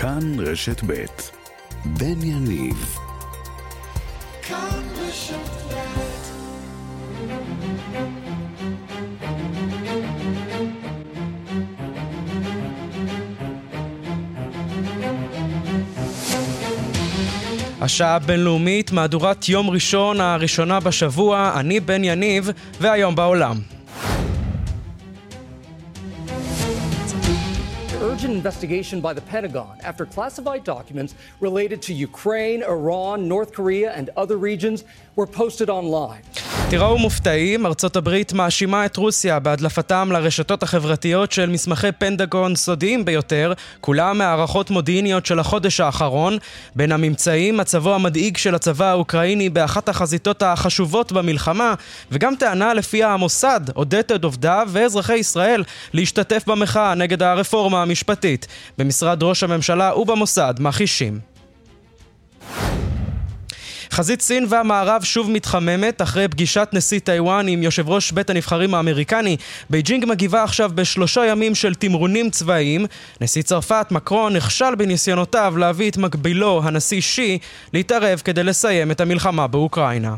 כאן רשת ב' בן יניב. כאן השעה הבינלאומית, מהדורת יום ראשון הראשונה בשבוע, אני בן יניב, והיום בעולם. Investigation by the Pentagon after classified documents related to Ukraine, Iran, North Korea, and other regions were posted online. תיראו מופתעים, ארצות הברית מאשימה את רוסיה בהדלפתם לרשתות החברתיות של מסמכי פנדגון סודיים ביותר, כולם מהערכות מודיעיניות של החודש האחרון. בין הממצאים, מצבו המדאיג של הצבא האוקראיני באחת החזיתות החשובות במלחמה, וגם טענה לפיה המוסד עודד את עובדיו ואזרחי ישראל להשתתף במחאה נגד הרפורמה המשפטית. במשרד ראש הממשלה ובמוסד מכחישים. חזית סין והמערב שוב מתחממת אחרי פגישת נשיא טיוואן עם יושב ראש בית הנבחרים האמריקני. בייג'ינג מגיבה עכשיו בשלושה ימים של תמרונים צבאיים. נשיא צרפת, מקרון, נכשל בניסיונותיו להביא את מקבילו, הנשיא שי, להתערב כדי לסיים את המלחמה באוקראינה.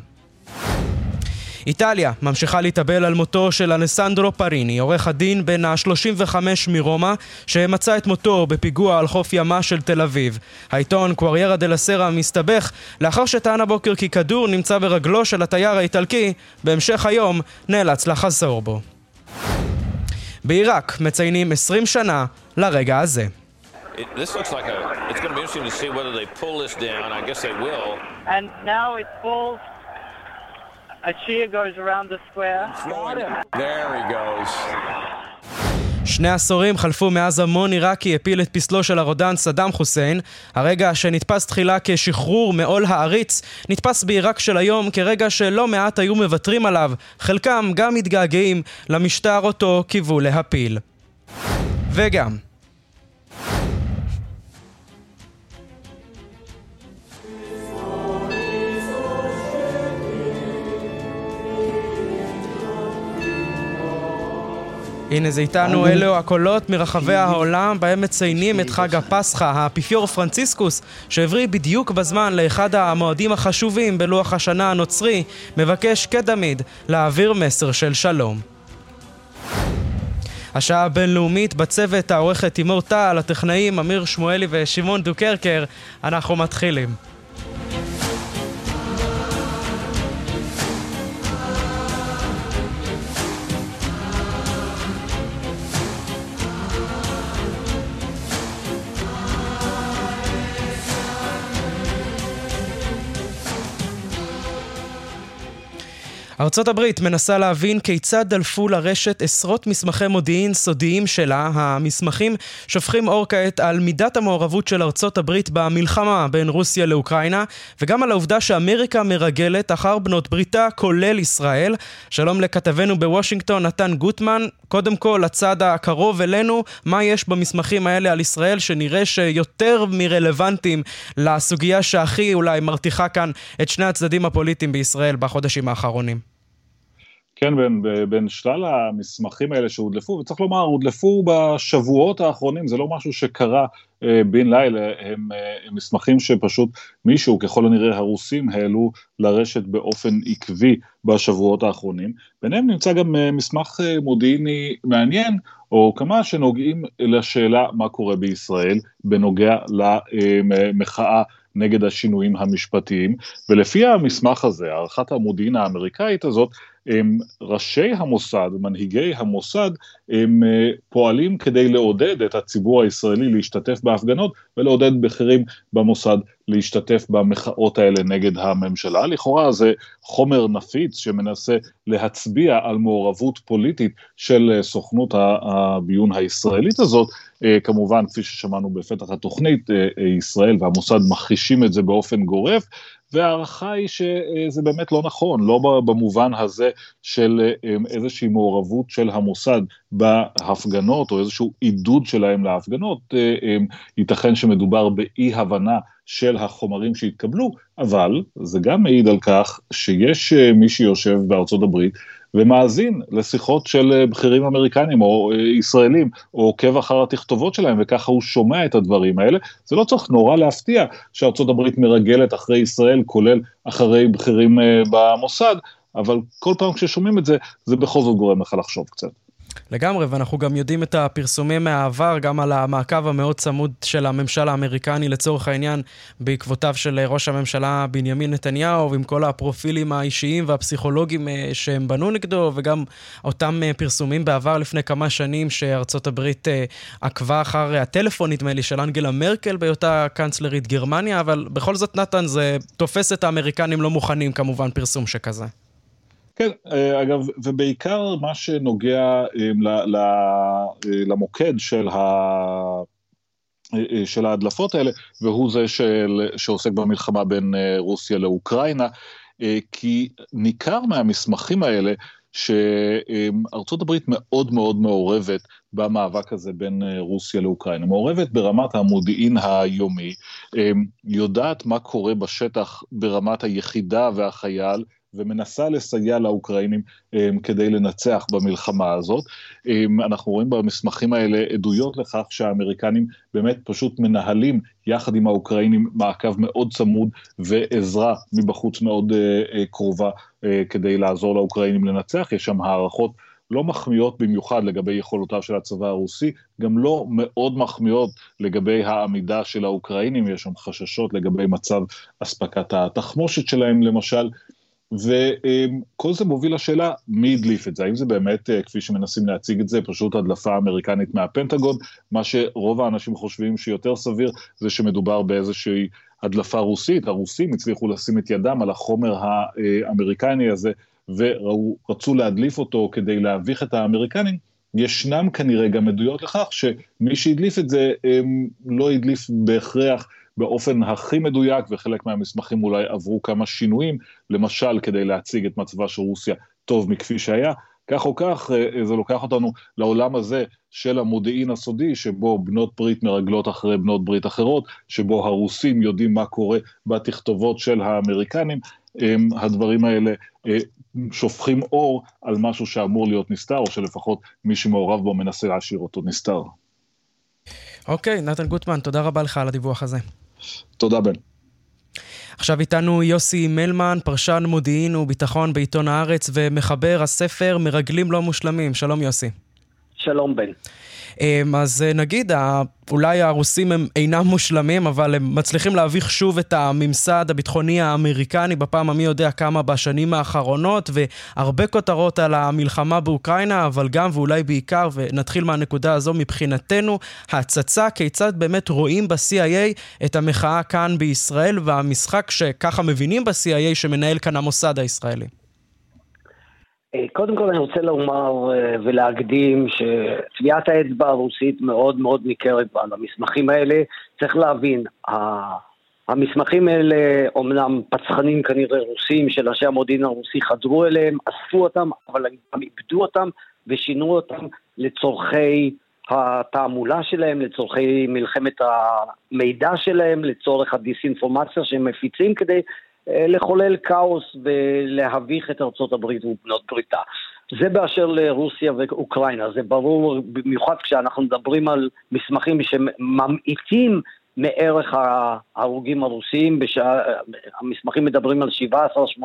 איטליה ממשיכה להתאבל על מותו של אלסנדרו פריני, עורך הדין בן ה-35 מרומא, שמצא את מותו בפיגוע על חוף ימה של תל אביב. העיתון קואריירה דה לסרה מסתבך לאחר שטען הבוקר כי כדור נמצא ברגלו של התייר האיטלקי, בהמשך היום נאלץ לחזור בו. בעיראק מציינים 20 שנה לרגע הזה. It, this looks like a, it's going to be interesting to see whether they pull this down. I guess they will. And now it falls A cheer goes around the square. There he goes. שני עשורים חלפו מאז המון עיראקי הפיל את פסלו של הרודן סדאם חוסיין. הרגע שנתפס תחילה כשחרור מעול העריץ, נתפס בעיראק של היום כרגע שלא מעט היו מוותרים עליו, חלקם גם מתגעגעים למשטר אותו קיוו להפיל. וגם, הנה זה איתנו, אלו הקולות מרחבי העולם בהם מציינים את חג הפסחא, האפיפיור פרנציסקוס, שהבריא בדיוק בזמן לאחד המועדים החשובים בלוח השנה הנוצרי, מבקש כתמיד להעביר מסר של שלום. השעה הבינלאומית בצוות העורכת תימור טל, הטכנאים אמיר שמואלי ושמעון דוקרקר, אנחנו מתחילים. ארצות הברית מנסה להבין כיצד דלפו לרשת עשרות מסמכי מודיעין סודיים שלה. המסמכים שופכים אור כעת על מידת המעורבות של ארצות הברית במלחמה בין רוסיה לאוקראינה, וגם על העובדה שאמריקה מרגלת אחר בנות בריתה, כולל ישראל. שלום לכתבנו בוושינגטון, נתן גוטמן. קודם כל, הצד הקרוב אלינו, מה יש במסמכים האלה על ישראל שנראה שיותר מרלוונטיים לסוגיה שהכי אולי מרתיחה כאן את שני הצדדים הפוליטיים בישראל בחודשים האחרונים. כן, בין, בין שלל המסמכים האלה שהודלפו, וצריך לומר, הודלפו בשבועות האחרונים, זה לא משהו שקרה אה, בן לילה, הם, אה, הם מסמכים שפשוט מישהו, ככל הנראה הרוסים, העלו לרשת באופן עקבי בשבועות האחרונים. ביניהם נמצא גם אה, מסמך אה, מודיעיני מעניין, או כמה שנוגעים לשאלה מה קורה בישראל בנוגע למחאה נגד השינויים המשפטיים, ולפי המסמך הזה, הערכת המודיעין האמריקאית הזאת, הם ראשי המוסד, מנהיגי המוסד, הם אה, פועלים כדי לעודד את הציבור הישראלי להשתתף בהפגנות ולעודד בכירים במוסד להשתתף במחאות האלה נגד הממשלה. לכאורה זה חומר נפיץ שמנסה להצביע על מעורבות פוליטית של אה, סוכנות הביון הישראלית הזאת. אה, כמובן, כפי ששמענו בפתח התוכנית, ישראל והמוסד מכחישים את זה באופן גורף, וההערכה היא שזה באמת לא נכון, לא במובן הזה של אה, איזושהי מעורבות של המוסד בהפגנות או איזשהו עידוד שלהם להפגנות, אה, אה, ייתכן שמדובר באי הבנה של החומרים שהתקבלו, אבל זה גם מעיד על כך שיש מי שיושב בארצות הברית ומאזין לשיחות של בכירים אמריקנים או ישראלים, או עוקב אחר התכתובות שלהם, וככה הוא שומע את הדברים האלה. זה לא צריך נורא להפתיע שארצות הברית מרגלת אחרי ישראל, כולל אחרי בכירים במוסד, אבל כל פעם כששומעים את זה, זה בכל זאת גורם לך לחשוב קצת. לגמרי, ואנחנו גם יודעים את הפרסומים מהעבר, גם על המעקב המאוד צמוד של הממשל האמריקני לצורך העניין, בעקבותיו של ראש הממשלה בנימין נתניהו, ועם כל הפרופילים האישיים והפסיכולוגיים אה, שהם בנו נגדו, וגם אותם אה, פרסומים בעבר לפני כמה שנים, שארצות הברית אה, עקבה אחר הטלפון, נדמה לי, של אנגלה מרקל בהיותה קאנצלרית גרמניה, אבל בכל זאת, נתן, זה תופס את האמריקנים לא מוכנים, כמובן, פרסום שכזה. כן, אה, אגב, ובעיקר מה שנוגע אה, למוקד של, ה... אה, של ההדלפות האלה, והוא זה של, שעוסק במלחמה בין רוסיה לאוקראינה, כי ניכר מהמסמכים האלה שארצות הברית מאוד מאוד מעורבת במאבק הזה בין רוסיה לאוקראינה. מעורבת ברמת המודיעין היומי, יודעת מה קורה בשטח ברמת היחידה והחייל, ומנסה לסייע לאוקראינים um, כדי לנצח במלחמה הזאת. Um, אנחנו רואים במסמכים האלה עדויות לכך שהאמריקנים באמת פשוט מנהלים יחד עם האוקראינים מעקב מאוד צמוד ועזרה מבחוץ מאוד uh, קרובה כדי לעזור לאוקראינים לנצח. יש שם הערכות לא מחמיאות במיוחד לגבי יכולותיו של הצבא הרוסי, גם לא מאוד מחמיאות לגבי העמידה של האוקראינים, יש שם חששות לגבי מצב אספקת התחמושת שלהם למשל, וכל זה מוביל לשאלה מי הדליף את זה, האם זה באמת, אה, כפי שמנסים להציג את זה, פשוט הדלפה אמריקנית מהפנטגון, מה שרוב האנשים חושבים שיותר סביר זה שמדובר באיזושהי הדלפה רוסית, הרוסים הצליחו לשים את ידם על החומר האמריקני הזה ורצו להדליף אותו כדי להביך את האמריקנים, ישנם כנראה גם עדויות לכך שמי שהדליף את זה לא הדליף בהכרח באופן הכי מדויק, וחלק מהמסמכים אולי עברו כמה שינויים, למשל כדי להציג את מצבה של רוסיה טוב מכפי שהיה. כך או כך, אה, זה לוקח אותנו לעולם הזה של המודיעין הסודי, שבו בנות ברית מרגלות אחרי בנות ברית אחרות, שבו הרוסים יודעים מה קורה בתכתובות של האמריקנים. הדברים האלה אה, שופכים אור על משהו שאמור להיות נסתר, או שלפחות מי שמעורב בו מנסה להשאיר אותו נסתר. אוקיי, נתן גוטמן, תודה רבה לך על הדיווח הזה. תודה, בן. עכשיו איתנו יוסי מלמן, פרשן מודיעין וביטחון בעיתון הארץ ומחבר הספר מרגלים לא מושלמים. שלום יוסי. שלום בן. אמ, אז אה, נגיד, אולי הרוסים הם אינם מושלמים, אבל הם מצליחים להביך שוב את הממסד הביטחוני האמריקני בפעם המי יודע כמה בשנים האחרונות, והרבה כותרות על המלחמה באוקראינה, אבל גם ואולי בעיקר, ונתחיל מהנקודה הזו מבחינתנו, הצצה כיצד באמת רואים ב-CIA את המחאה כאן בישראל, והמשחק שככה מבינים ב-CIA שמנהל כאן המוסד הישראלי. אה, קודם כל אני רוצה לומר אה, ולהקדים שטביעת האצבע הרוסית מאוד מאוד ניכרת על המסמכים האלה. צריך להבין, המסמכים האלה אומנם פצחנים כנראה רוסים של אנשי המודיעין הרוסי חדרו אליהם, אספו אותם, אבל הם איבדו אותם ושינו אותם לצורכי התעמולה שלהם, לצורכי מלחמת המידע שלהם, לצורך הדיסאינפורמציה שהם מפיצים כדי לחולל כאוס ולהביך את ארצות הברית ובנות בריתה. זה באשר לרוסיה ואוקראינה, זה ברור במיוחד כשאנחנו מדברים על מסמכים שממעיטים מערך ההרוגים הרוסיים, בשע, המסמכים מדברים על 17-18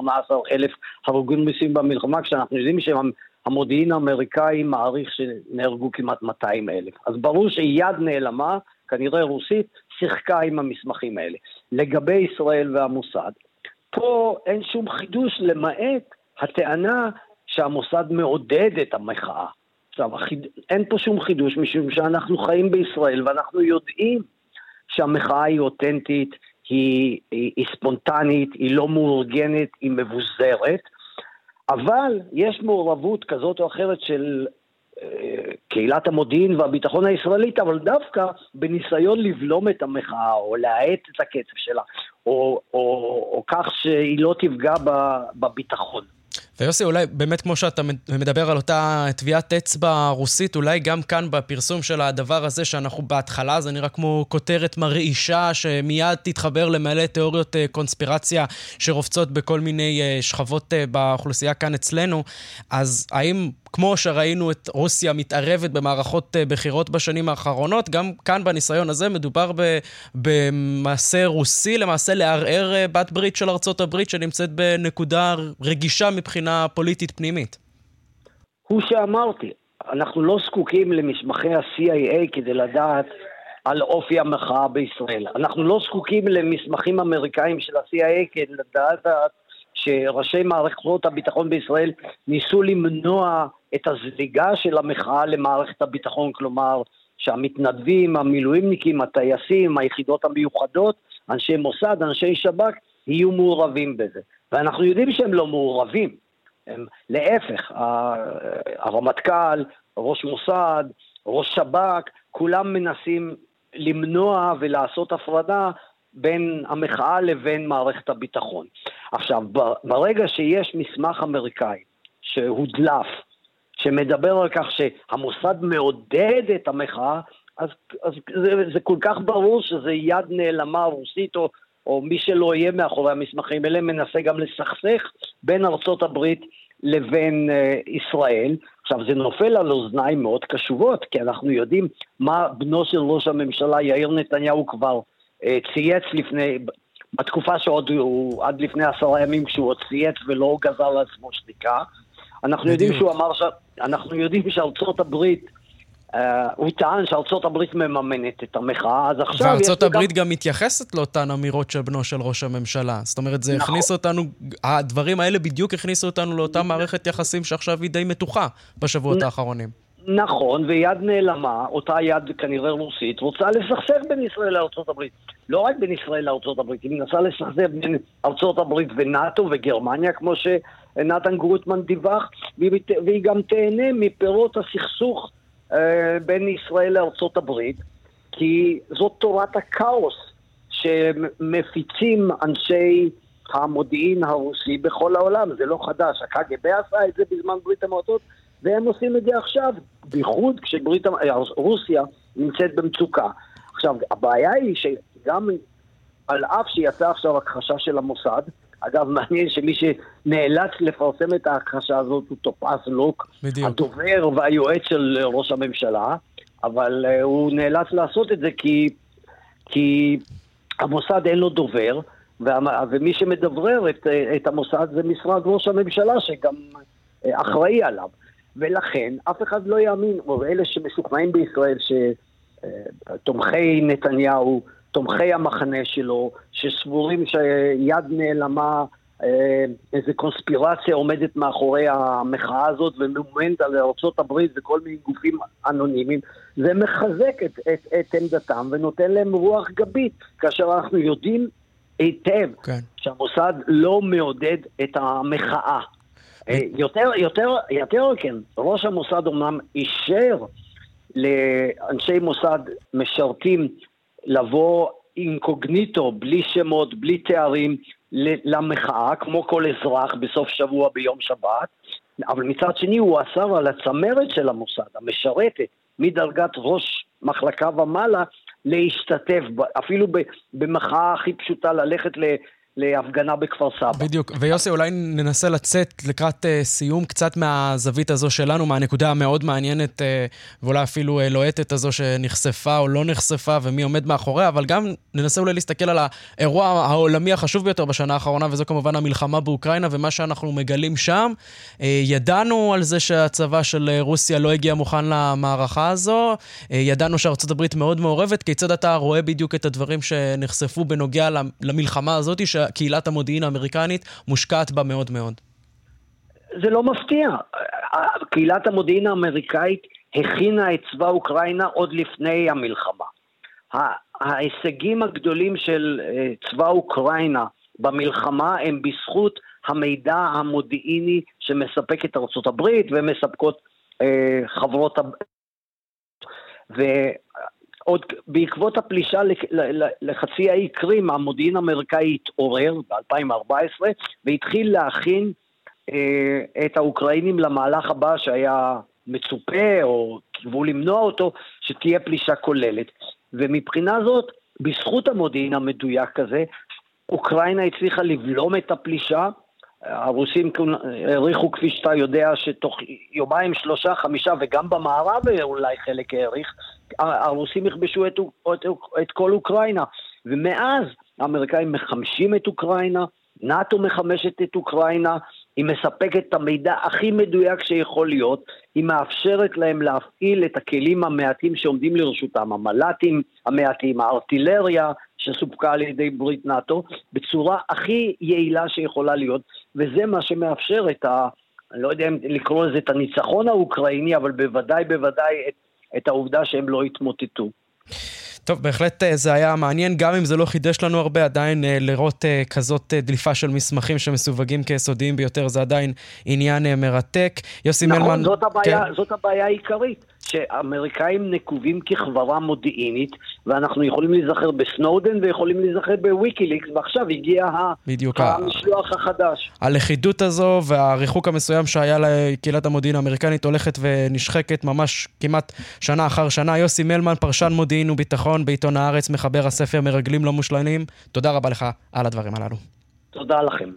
אלף הרוגים רוסיים במלחמה, כשאנחנו יודעים שהמודיעין האמריקאי מעריך שנהרגו כמעט 200 אלף. אז ברור שיד נעלמה, כנראה רוסית, שיחקה עם המסמכים האלה. לגבי ישראל והמוסד, פה אין שום חידוש למעט הטענה שהמוסד מעודד את המחאה. עכשיו, החיד... אין פה שום חידוש משום שאנחנו חיים בישראל ואנחנו יודעים שהמחאה היא אותנטית, היא, היא, היא ספונטנית, היא לא מאורגנת, היא מבוזרת, אבל יש מעורבות כזאת או אחרת של קהילת המודיעין והביטחון הישראלית, אבל דווקא בניסיון לבלום את המחאה או להאט את הקצב שלה, או, או, או כך שהיא לא תפגע בביטחון. ויוסי, אולי באמת כמו שאתה מדבר על אותה טביעת אצבע רוסית, אולי גם כאן בפרסום של הדבר הזה, שאנחנו בהתחלה, זה נראה כמו כותרת מרעישה, שמיד תתחבר למלא תיאוריות אה, קונספירציה שרובצות בכל מיני אה, שכבות אה, באוכלוסייה כאן אצלנו, אז האם כמו שראינו את רוסיה מתערבת במערכות בחירות בשנים האחרונות, גם כאן בניסיון הזה מדובר במעשה רוסי, למעשה לערער בת ברית של ארצות הברית שנמצאת בנקודה רגישה מבחינה פוליטית פנימית. הוא שאמרתי, אנחנו לא זקוקים למסמכי ה-CIA כדי לדעת על אופי המחאה בישראל. אנחנו לא זקוקים למסמכים אמריקאים של ה-CIA כדי לדעת שראשי מערכות הביטחון בישראל ניסו למנוע את הזליגה של המחאה למערכת הביטחון, כלומר שהמתנדבים, המילואימניקים, הטייסים, היחידות המיוחדות, אנשי מוסד, אנשי שב"כ, יהיו מעורבים בזה. ואנחנו יודעים שהם לא מעורבים. הם, להפך, הרמטכ"ל, ראש מוסד, ראש שב"כ, כולם מנסים למנוע ולעשות הפרדה בין המחאה לבין מערכת הביטחון. עכשיו, ברגע שיש מסמך אמריקאי שהודלף, שמדבר על כך שהמוסד מעודד את המחאה, אז, אז זה, זה כל כך ברור שזה יד נעלמה רוסית או, או מי שלא יהיה מאחורי המסמכים האלה מנסה גם לסכסך בין ארצות הברית לבין uh, ישראל. עכשיו, זה נופל על אוזניים מאוד קשובות, כי אנחנו יודעים מה בנו של ראש הממשלה יאיר נתניהו כבר צייץ לפני, בתקופה שעוד הוא, עד לפני עשרה ימים כשהוא עוד צייץ ולא גזר לעצמו שתיקה. אנחנו יודעים שהוא אמר, ש... אנחנו יודעים שארצות הברית Uh, הוא טען שארצות הברית מממנת את המחאה, אז עכשיו... וארצות הברית גם... גם מתייחסת לאותן אמירות של בנו של ראש הממשלה. זאת אומרת, זה נכון. הכניס אותנו, הדברים האלה בדיוק הכניסו אותנו לאותה מערכת יחסים שעכשיו היא די מתוחה בשבועות נ... האחרונים. נכון, ויד נעלמה, אותה יד כנראה רוסית, רוצה לסכסך בין ישראל הברית. לא רק בין ישראל הברית, היא מנסה לסכסך בין הברית ונאט"ו וגרמניה, כמו שנתן גרוטמן דיווח, והיא גם תהנה מפירות הסכסוך אה, בין ישראל הברית, כי זאת תורת הכאוס שמפיצים אנשי המודיעין הרוסי בכל העולם, זה לא חדש, הקג"ב עשה את זה בזמן ברית המועצות והם עושים את זה עכשיו, בייחוד כשרוסיה נמצאת במצוקה. עכשיו, הבעיה היא שגם על אף שיצא עכשיו הכחשה של המוסד, אגב, מעניין שמי שנאלץ לפרסם את ההכחשה הזאת הוא טופס לוק, בדיוק. הדובר והיועץ של ראש הממשלה, אבל uh, הוא נאלץ לעשות את זה כי, כי המוסד אין לו דובר, וה, ומי שמדברר את, את המוסד זה משרד ראש הממשלה שגם אחראי עליו. ולכן אף אחד לא יאמין, או אלה שמשוכנעים בישראל שתומכי אה, נתניהו תומכי המחנה שלו, שסבורים שיד נעלמה, אה, איזה קונספירציה עומדת מאחורי המחאה הזאת וממומנת על ארה"ב וכל מיני גופים אנונימיים, זה מחזק את, את, את עמדתם ונותן להם רוח גבית, כאשר אנחנו יודעים היטב כן. שהמוסד לא מעודד את המחאה. אה, יותר, יותר, יותר כן, ראש המוסד אומנם אישר לאנשי מוסד משרתים לבוא אינקוגניטו, בלי שמות, בלי תארים, למחאה, כמו כל אזרח בסוף שבוע ביום שבת, אבל מצד שני הוא אסר על הצמרת של המוסד, המשרתת, מדרגת ראש מחלקה ומעלה, להשתתף, אפילו במחאה הכי פשוטה, ללכת להפגנה בכפר סבא. בדיוק. ויוסי, אולי ננסה לצאת לקראת uh, סיום קצת מהזווית הזו שלנו, מהנקודה המאוד מעניינת, uh, ואולי אפילו uh, לוהטת הזו שנחשפה או לא נחשפה ומי עומד מאחוריה, אבל גם ננסה אולי להסתכל על האירוע העולמי החשוב ביותר בשנה האחרונה, וזו כמובן המלחמה באוקראינה ומה שאנחנו מגלים שם. Uh, ידענו על זה שהצבא של uh, רוסיה לא הגיע מוכן למערכה הזו, uh, ידענו שארצות הברית מאוד מעורבת. כיצד אתה רואה בדיוק את הדברים שנחשפו בנוגע למלחמה הזאת, שקהילת המודיעין האמריקנית מושקעת בה מאוד מאוד. זה לא מפתיע. קהילת המודיעין האמריקאית הכינה את צבא אוקראינה עוד לפני המלחמה. ההישגים הגדולים של אה, צבא אוקראינה במלחמה הם בזכות המידע המודיעיני שמספקת ארצות הברית ומספקות אה, חברות... עוד בעקבות הפלישה לחצי האי קרים, המודיעין האמריקאי התעורר ב-2014 והתחיל להכין אה, את האוקראינים למהלך הבא שהיה מצופה, או קיוו למנוע אותו, שתהיה פלישה כוללת. ומבחינה זאת, בזכות המודיעין המדויק הזה, אוקראינה הצליחה לבלום את הפלישה. הרוסים העריכו, כפי שאתה יודע, שתוך יומיים, שלושה, חמישה, וגם במערב אולי חלק העריך, הרוסים יכבשו את, את, את כל אוקראינה. ומאז האמריקאים מחמשים את אוקראינה, נאט"ו מחמשת את אוקראינה, היא מספקת את המידע הכי מדויק שיכול להיות, היא מאפשרת להם להפעיל את הכלים המעטים שעומדים לרשותם, המל"טים המעטים, הארטילריה שסופקה על ידי ברית נאט"ו, בצורה הכי יעילה שיכולה להיות, וזה מה שמאפשר את ה... אני לא יודע אם לקרוא לזה את הניצחון האוקראיני, אבל בוודאי בוודאי את, את העובדה שהם לא התמוטטו. טוב, בהחלט אה, זה היה מעניין, גם אם זה לא חידש לנו הרבה, עדיין אה, לראות אה, כזאת דליפה של מסמכים שמסווגים כיסודיים ביותר, זה עדיין עניין מרתק. יוסי נכון, מלמן... נכון, זאת הבעיה, כן. זאת הבעיה העיקרית. שאמריקאים נקובים כחברה מודיעינית, ואנחנו יכולים להיזכר בסנודן ויכולים להיזכר בוויקיליקס, ועכשיו הגיע בדיוק המשלוח החדש. הלכידות הזו והריחוק המסוים שהיה לקהילת המודיעין האמריקנית הולכת ונשחקת ממש כמעט שנה אחר שנה. יוסי מלמן, פרשן מודיעין וביטחון בעיתון הארץ, מחבר הספר מרגלים לא מושלמים, תודה רבה לך על הדברים הללו. תודה לכם.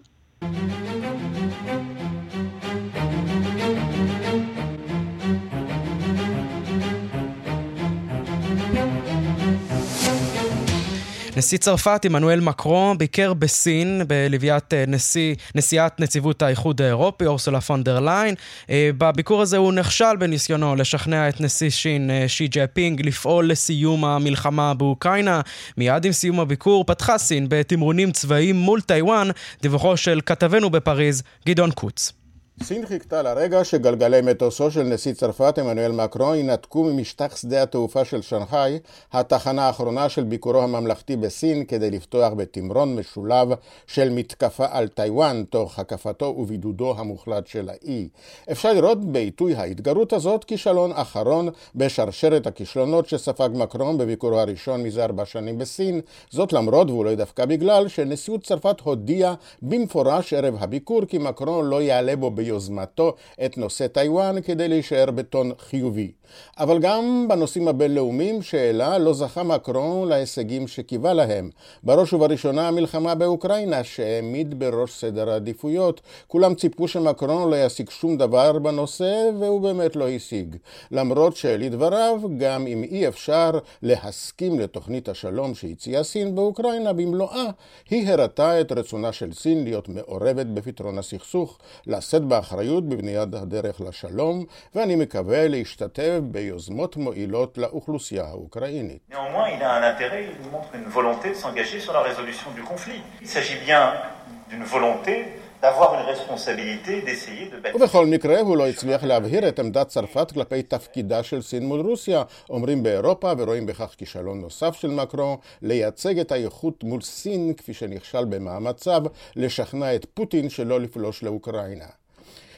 נשיא צרפת, עמנואל מקרון, ביקר בסין בלוויית אה, נשיא, נשיאת נציבות האיחוד האירופי, אורסולה פון דר ליין. אה, בביקור הזה הוא נכשל בניסיונו לשכנע את נשיא סין, אה, שי ג'ינפינג, לפעול לסיום המלחמה באוקראינה. מיד עם סיום הביקור פתחה סין בתמרונים צבאיים מול טיוואן, דיווחו של כתבנו בפריז, גדעון קוץ. סין חיכתה לרגע שגלגלי מטוסו של נשיא צרפת עמנואל מקרון ינתקו ממשטח שדה התעופה של שנגחאי, התחנה האחרונה של ביקורו הממלכתי בסין, כדי לפתוח בתמרון משולב של מתקפה על טיוואן, תוך הקפתו ובידודו המוחלט של האי. אפשר לראות בעיתוי ההתגרות הזאת כישלון אחרון בשרשרת הכישלונות שספג מקרון בביקורו הראשון מזה ארבע שנים בסין, זאת למרות ואולי דווקא בגלל שנשיאות צרפת הודיעה במפורש ערב הביקור כי מקרון לא יעלה בו ביוזמתו את נושא טיוואן כדי להישאר בטון חיובי. אבל גם בנושאים הבינלאומיים שהעלה לא זכה מקרון להישגים שקיווה להם. בראש ובראשונה המלחמה באוקראינה שהעמיד בראש סדר העדיפויות. כולם ציפו שמקרון לא ישיג שום דבר בנושא והוא באמת לא השיג. למרות שלדבריו, גם אם אי אפשר להסכים לתוכנית השלום שהציעה סין באוקראינה במלואה, היא הראתה את רצונה של סין להיות מעורבת בפתרון הסכסוך, לשאת באחריות בבניית הדרך לשלום, ואני מקווה להשתתף ביוזמות מועילות לאוכלוסייה האוקראינית. ובכל מקרה הוא לא הצליח להבהיר את עמדת צרפת כלפי תפקידה של סין מול רוסיה. אומרים באירופה ורואים בכך כישלון נוסף של מקרון לייצג את האיחוד מול סין כפי שנכשל במאמציו לשכנע את פוטין שלא לפלוש לאוקראינה.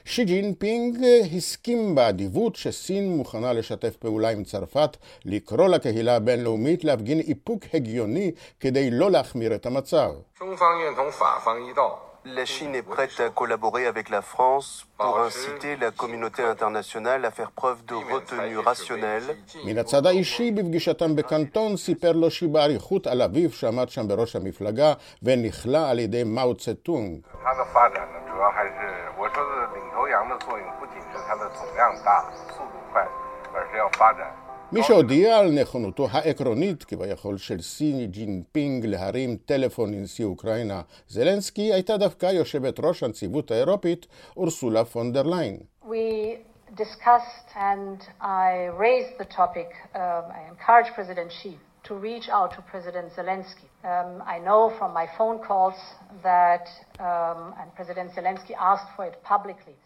שי ג'ינפינג הסכים באדיבות שסין מוכנה לשתף פעולה עם צרפת, לקרוא לקהילה הבינלאומית להפגין איפוק הגיוני כדי לא להחמיר את המצב. La Chine est prête à collaborer avec la France pour inciter la communauté internationale à faire preuve de retenue rationnelle. מן הצד האישי, בפגישתם בקנטון, סיפר לו שי באריכות על אביו שעמד שם בראש המפלגה ונכלא על ידי מאו צטונג. 头羊的作用不仅是它的总量大、速度快，而是要发展。מי שהודיע על נכונותו העקרונית כביכול של סי ג'ינפינג להרים טלפון לנשיא אוקראינה זלנסקי הייתה דווקא יושבת ראש הנציבות האירופית אורסולה פון דר ליין. discussed and I raised the topic, um, I encouraged President Xi to reach out to President Zelensky. Um, I know from my phone calls that, um, and President Zelensky asked for it publicly.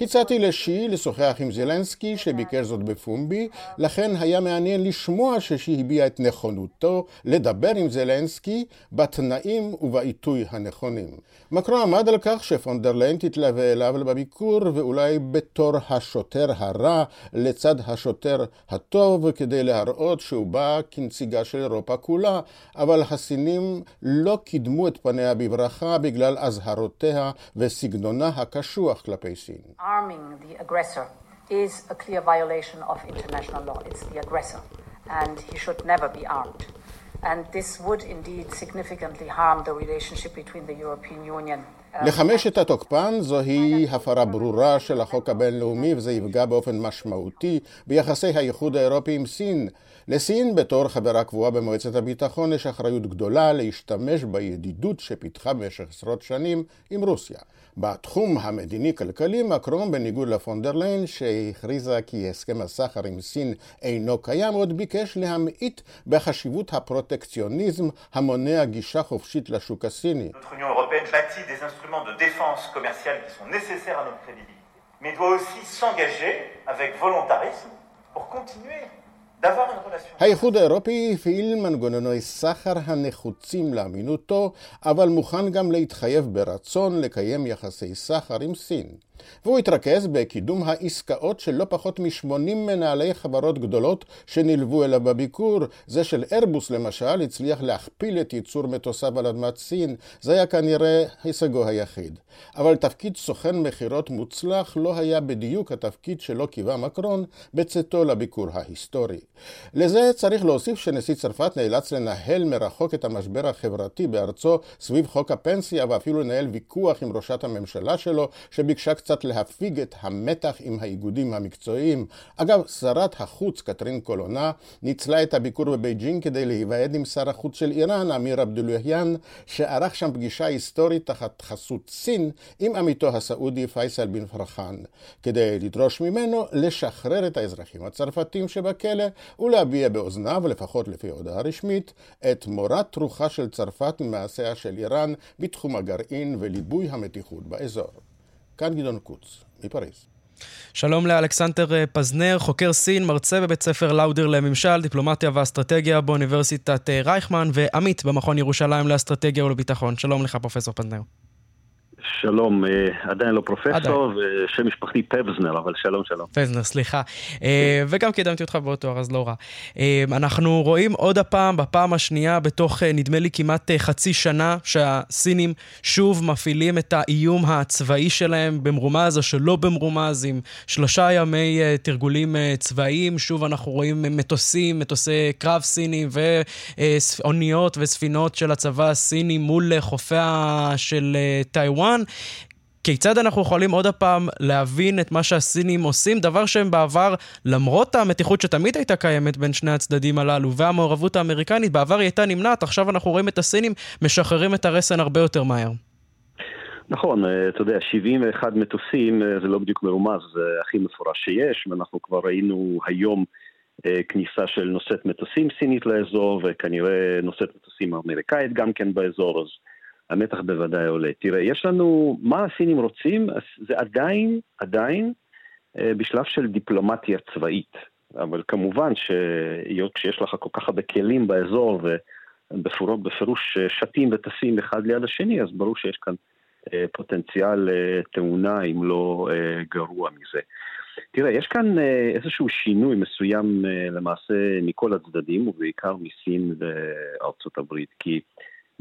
הצעתי לשי לשוחח עם זלנסקי שביקר זאת בפומבי, לכן היה מעניין לשמוע ששי הביע את נכונותו לדבר עם זלנסקי בתנאים ובעיתוי הנכונים. מקרו עמד על כך שפונדרליין תתלווה אליו בביקור ואולי בתור השוטר הרע לצד השוטר הטוב כדי להראות שהוא בא כנציגה של אירופה כולה, אבל הסינים לא קידמו את פניה בברכה בגלל אזהרותיה וסגנונה הקשוח כלפי סין. is a clear violation of international law. It's the aggressor, and he should never be armed. And this would indeed significantly harm the relationship between the European Union לחמשת התוקפן זוהי הפרה ברורה של החוק הבינלאומי וזה יפגע באופן משמעותי ביחסי האיחוד האירופי עם סין. לסין בתור חברה קבועה במועצת הביטחון יש אחריות גדולה להשתמש בידידות שפיתחה במשך עשרות שנים עם רוסיה. בתחום המדיני-כלכלי, מקרון, בניגוד לפונדרליין, שהכריזה כי הסכם הסחר עם סין אינו קיים, עוד ביקש להמעיט בחשיבות הפרוטקציוניזם המונע גישה חופשית לשוק הסיני. mais doit aussi s'engager avec volontarisme pour continuer האיחוד האירופי הפעיל מנגנוני סחר הנחוצים לאמינותו, אבל מוכן גם להתחייב ברצון לקיים יחסי סחר עם סין. והוא התרכז בקידום העסקאות של לא פחות מ-80 מנהלי חברות גדולות שנלוו אליו בביקור. זה של ארבוס למשל הצליח להכפיל את ייצור מטוסיו על אדמת סין, זה היה כנראה הישגו היחיד. אבל תפקיד סוכן מכירות מוצלח לא היה בדיוק התפקיד שלו קיווה מקרון בצאתו לביקור ההיסטורי. לזה צריך להוסיף שנשיא צרפת נאלץ לנהל מרחוק את המשבר החברתי בארצו סביב חוק הפנסיה ואפילו לנהל ויכוח עם ראשת הממשלה שלו שביקשה קצת קצת להפיג את המתח עם האיגודים המקצועיים. אגב, שרת החוץ קטרין קולונה ניצלה את הביקור בבייג'ינג כדי להיוועד עם שר החוץ של איראן, אמיר עבדולהיאן, שערך שם פגישה היסטורית תחת חסות סין עם עמיתו הסעודי פייסל בן פרחן, כדי לדרוש ממנו לשחרר את האזרחים הצרפתים שבכלא ולהביע באוזניו, לפחות לפי הודעה רשמית, את מורת רוחה של צרפת ממעשיה של איראן בתחום הגרעין וליבוי המתיחות באזור. כאן גדעון קוץ, מפריז. שלום לאלכסנדר אה, פזנר, חוקר סין, מרצה בבית ספר לאודר לממשל, דיפלומטיה ואסטרטגיה באוניברסיטת אה, רייכמן, ועמית במכון ירושלים לאסטרטגיה ולביטחון. שלום לך, פרופסור פזנר. שלום, אה, עדיין לא פרופסור, ושם משפחתי פבזנר, אבל שלום שלום. פבזנר, סליחה. אה, וגם קידמתי אותך באותו תואר, אז לא רע. אה, אנחנו רואים עוד הפעם, בפעם השנייה, בתוך נדמה לי כמעט חצי שנה, שהסינים שוב מפעילים את האיום הצבאי שלהם במרומז או שלא במרומז, עם שלושה ימי תרגולים צבאיים. שוב אנחנו רואים מטוסים, מטוסי קרב סינים ואוניות וספינות של הצבא הסיני מול חופיה של טיוואן. הזמן. כיצד אנחנו יכולים עוד הפעם להבין את מה שהסינים עושים, דבר שהם בעבר, למרות המתיחות שתמיד הייתה קיימת בין שני הצדדים הללו והמעורבות האמריקנית, בעבר היא הייתה נמנעת, עכשיו אנחנו רואים את הסינים משחררים את הרסן הרבה יותר מהר. נכון, אה, אתה יודע, 71 מטוסים אה, זה לא בדיוק מרומז, זה הכי מפורש שיש, ואנחנו כבר ראינו היום אה, כניסה של נושאת מטוסים סינית לאזור, וכנראה נושאת מטוסים אמריקאית גם כן באזור, אז המתח בוודאי עולה. תראה, יש לנו, מה הסינים רוצים? זה עדיין, עדיין, אה, בשלב של דיפלומטיה צבאית. אבל כמובן שהיות שיש לך כל כך הרבה כלים באזור ובפירוש אה, שתים וטסים אחד ליד השני, אז ברור שיש כאן אה, פוטנציאל תאונה אם לא גרוע מזה. תראה, יש כאן איזשהו שינוי מסוים למעשה מכל הצדדים, ובעיקר מסין וארצות הברית, כי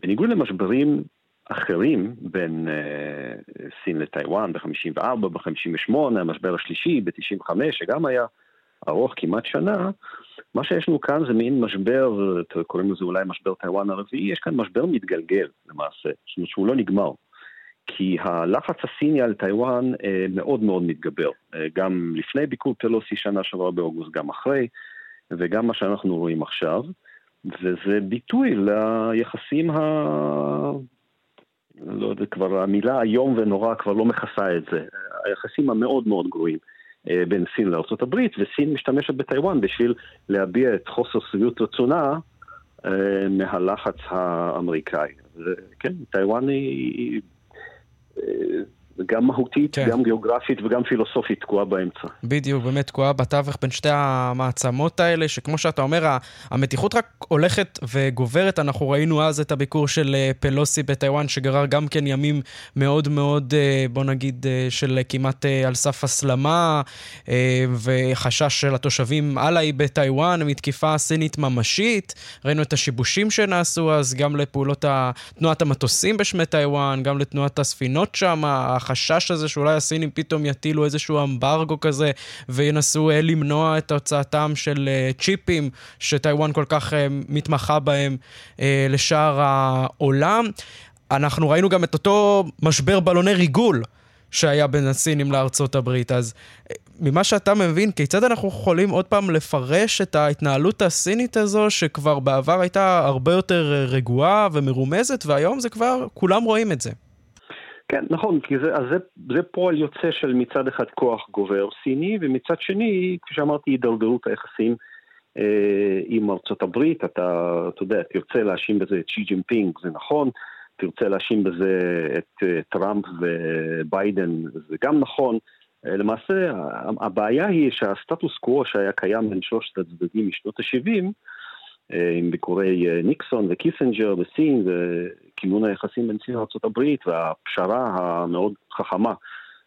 בניגוד למשברים אחרים בין uh, סין לטיוואן ב-54, ב-58, המשבר השלישי ב-95, שגם היה ארוך כמעט שנה, מה שיש לנו כאן זה מין משבר, קוראים לזה אולי משבר טיוואן הרביעי, יש כאן משבר מתגלגל למעשה, זאת אומרת שהוא לא נגמר. כי הלחץ הסיני על טיוואן אה, מאוד מאוד מתגבר, אה, גם לפני ביקור פלוסי שנה שעברה באוגוסט, גם אחרי, וגם מה שאנחנו רואים עכשיו, וזה ביטוי ליחסים ה... לא יודע, כבר המילה איום ונורא כבר לא מכסה את זה. היחסים המאוד מאוד גרועים אה, בין סין לארה"ב, וסין משתמשת בטיוואן בשביל להביע את חוסר שביעות רצונה אה, מהלחץ האמריקאי. כן, טיוואן היא... גם מהותית, כן. גם גיאוגרפית וגם פילוסופית תקועה באמצע. בדיוק, באמת תקועה בתווך בין שתי המעצמות האלה, שכמו שאתה אומר, המתיחות רק הולכת וגוברת. אנחנו ראינו אז את הביקור של אה, פלוסי בטיוואן, שגרר גם כן ימים מאוד מאוד, אה, בוא נגיד, אה, של כמעט על סף הסלמה, וחשש של התושבים הלאה בטיוואן מתקיפה סינית ממשית. ראינו את השיבושים שנעשו אז גם לפעולות תנועת המטוסים בשמי טיוואן, גם לתנועת הספינות שם. החשש הזה שאולי הסינים פתאום יטילו איזשהו אמברגו כזה וינסו אה, למנוע את הוצאתם של אה, צ'יפים שטיוואן כל כך אה, מתמחה בהם לשאר העולם. אנחנו ראינו גם את אותו משבר בלוני ריגול שהיה בין הסינים לארצות הברית. אז ממה שאתה מבין, כיצד אנחנו יכולים עוד פעם לפרש את ההתנהלות הסינית הזו, שכבר בעבר הייתה הרבה יותר רגועה ומרומזת, והיום זה כבר, כולם רואים את זה. כן, נכון, כי זה, זה, זה פועל יוצא של מצד אחד כוח גובר סיני, ומצד שני, כפי שאמרתי, הידרדרות היחסים אה, עם ארצות הברית. אתה, אתה יודע, תרצה להאשים בזה את שי ג'ינפינג, זה נכון, תרצה להאשים בזה את אה, טראמפ וביידן, זה גם נכון. אה, למעשה, הבעיה היא שהסטטוס קוו שהיה קיים בין שלושת הצדדים משנות ה-70, אה, עם ביקורי אה, ניקסון וקיסנג'ר בסין וכינון היחסים בין סין לארה"ב והפשרה המאוד חכמה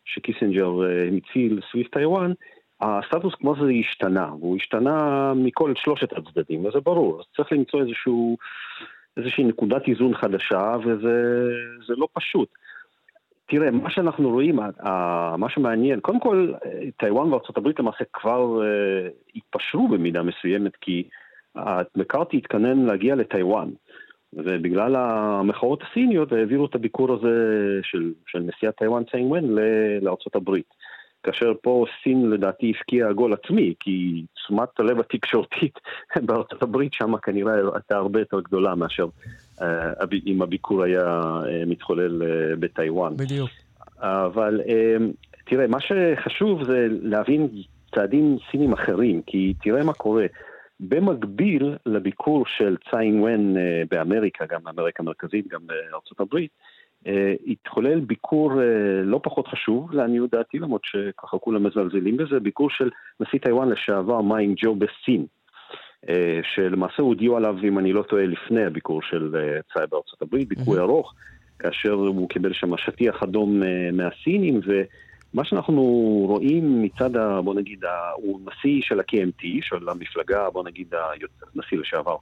שקיסנג'ר הציע סביב טיוואן, הסטטוס קוו הזה השתנה, והוא השתנה מכל שלושת הצדדים, וזה ברור, אז צריך למצוא איזשהו, איזושהי נקודת איזון חדשה, וזה לא פשוט. תראה, מה שאנחנו רואים, מה שמעניין, קודם כל, טיוואן וארה"ב למעשה כבר התפשרו במידה מסוימת, כי מקארתי התכנן להגיע לטיוואן, ובגלל המחאות הסיניות העבירו את הביקור הזה של, של נשיאת טיוואן ציין ון לארצות הברית. כאשר פה סין לדעתי הפקיעה גול עצמי, כי תשומת הלב התקשורתית בארצות הברית שם כנראה הייתה הרבה יותר גדולה מאשר uh, אם הביקור היה uh, מתחולל uh, בטיוואן. בדיוק. אבל uh, תראה, מה שחשוב זה להבין צעדים סינים אחרים, כי תראה מה קורה. במקביל לביקור של ציין ון אה, באמריקה, גם באמריקה המרכזית, גם בארצות הברית, אה, התחולל ביקור אה, לא פחות חשוב, לעניות דעתי, למרות שככה כולם מזלזלים בזה, ביקור של נשיא טיוואן לשעבר מא יינג-ג'או בסין, שלמעשה הודיעו עליו, אם אני לא טועה, לפני הביקור של צאי בארצות הברית, ביקור ארוך, כאשר הוא קיבל שם שטיח אדום מהסינים, ו... מה שאנחנו רואים מצד, ה, בוא נגיד, הוא נשיא של ה-KMT, של המפלגה, בוא נגיד, נשיא לשעבר,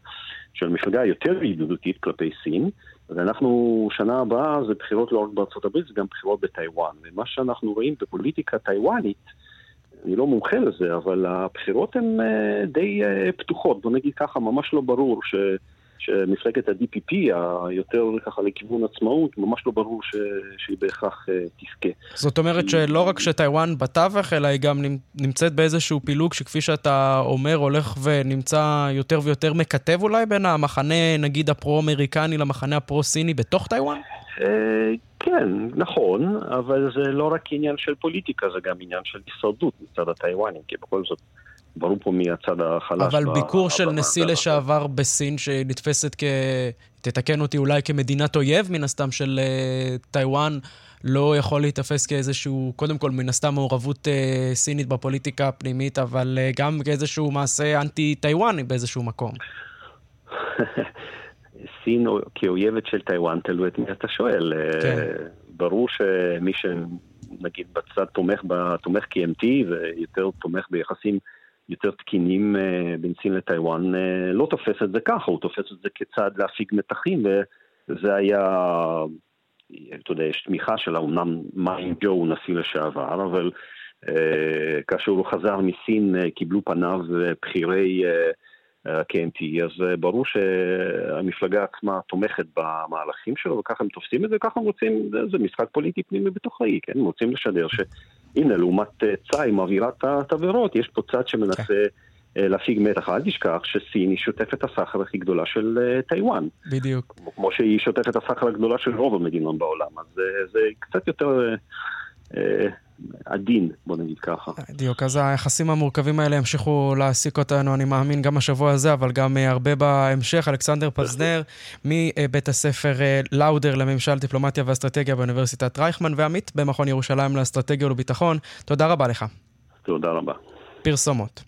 של המפלגה היותר ידידותית כלפי סין, ואנחנו, שנה הבאה זה בחירות לא רק בארצות הברית, זה גם בחירות בטיוואן. ומה שאנחנו רואים בפוליטיקה טיוואנית, אני לא מומחה לזה, אבל הבחירות הן אה, די אה, פתוחות, בוא נגיד ככה, ממש לא ברור ש... שמפלגת ה-DPP, היותר ככה לכיוון עצמאות, ממש לא ברור ש... שהיא בהכרח uh, תזכה. זאת אומרת שלא רק שטיוואן בתווך, אלא היא גם נמצאת באיזשהו פילוג שכפי שאתה אומר, הולך ונמצא יותר ויותר מקטב אולי בין המחנה, נגיד, הפרו-אמריקני למחנה הפרו-סיני בתוך טיוואן? Uh, כן, נכון, אבל זה לא רק עניין של פוליטיקה, זה גם עניין של הישרדות מצד הטיוואנים, כי בכל זאת... ברור פה מי הצד החלש. אבל ביקור של נשיא לשעבר בסין, שנתפסת כ... תתקן אותי אולי כמדינת אויב, מן הסתם, של uh, טיוואן, לא יכול להיתפס כאיזשהו, קודם כל, מן הסתם מעורבות uh, סינית בפוליטיקה הפנימית, אבל uh, גם כאיזשהו מעשה אנטי-טיוואני באיזשהו מקום. סין כאויבת של טיוואן, תלוי את מי אתה שואל. כן. ברור שמי שנגיד בצד תומך, תומך KMT ויותר תומך ביחסים יותר תקינים אה, בין סין לטיוואן, אה, לא תופס את זה ככה, הוא תופס את זה כצעד להפיג מתחים, וזה היה, אתה יודע, יש תמיכה שלה, אמנם מיין ג'ו הוא נשיא לשעבר, אבל אה, כאשר הוא חזר מסין קיבלו פניו בכירי KMT, אז ברור שהמפלגה עצמה תומכת במהלכים שלו, וככה הם תופסים את זה, וככה הם רוצים, זה משחק פוליטי פנימי בתוכי, כן? הם רוצים לשדר ש... הנה, לעומת אה, צאי מעבירה את התבערות, יש פה צד שמנסה. כן. אה, להפיג מתח. אל תשכח שסין היא שותפת הסחר הכי גדולה של אה, טיוואן. בדיוק. כמו שהיא שותפת הסחר הגדולה של רוב המדינות בעולם. אז זה, זה קצת יותר... עדין, בוא נגיד ככה. בדיוק, אז היחסים המורכבים האלה ימשיכו להעסיק אותנו, אני מאמין, גם השבוע הזה, אבל גם הרבה בהמשך. אלכסנדר פזנר, מבית הספר לאודר לממשל, דיפלומטיה ואסטרטגיה באוניברסיטת רייכמן, ועמית במכון ירושלים לאסטרטגיה ולביטחון. תודה רבה לך. תודה רבה. פרסומות.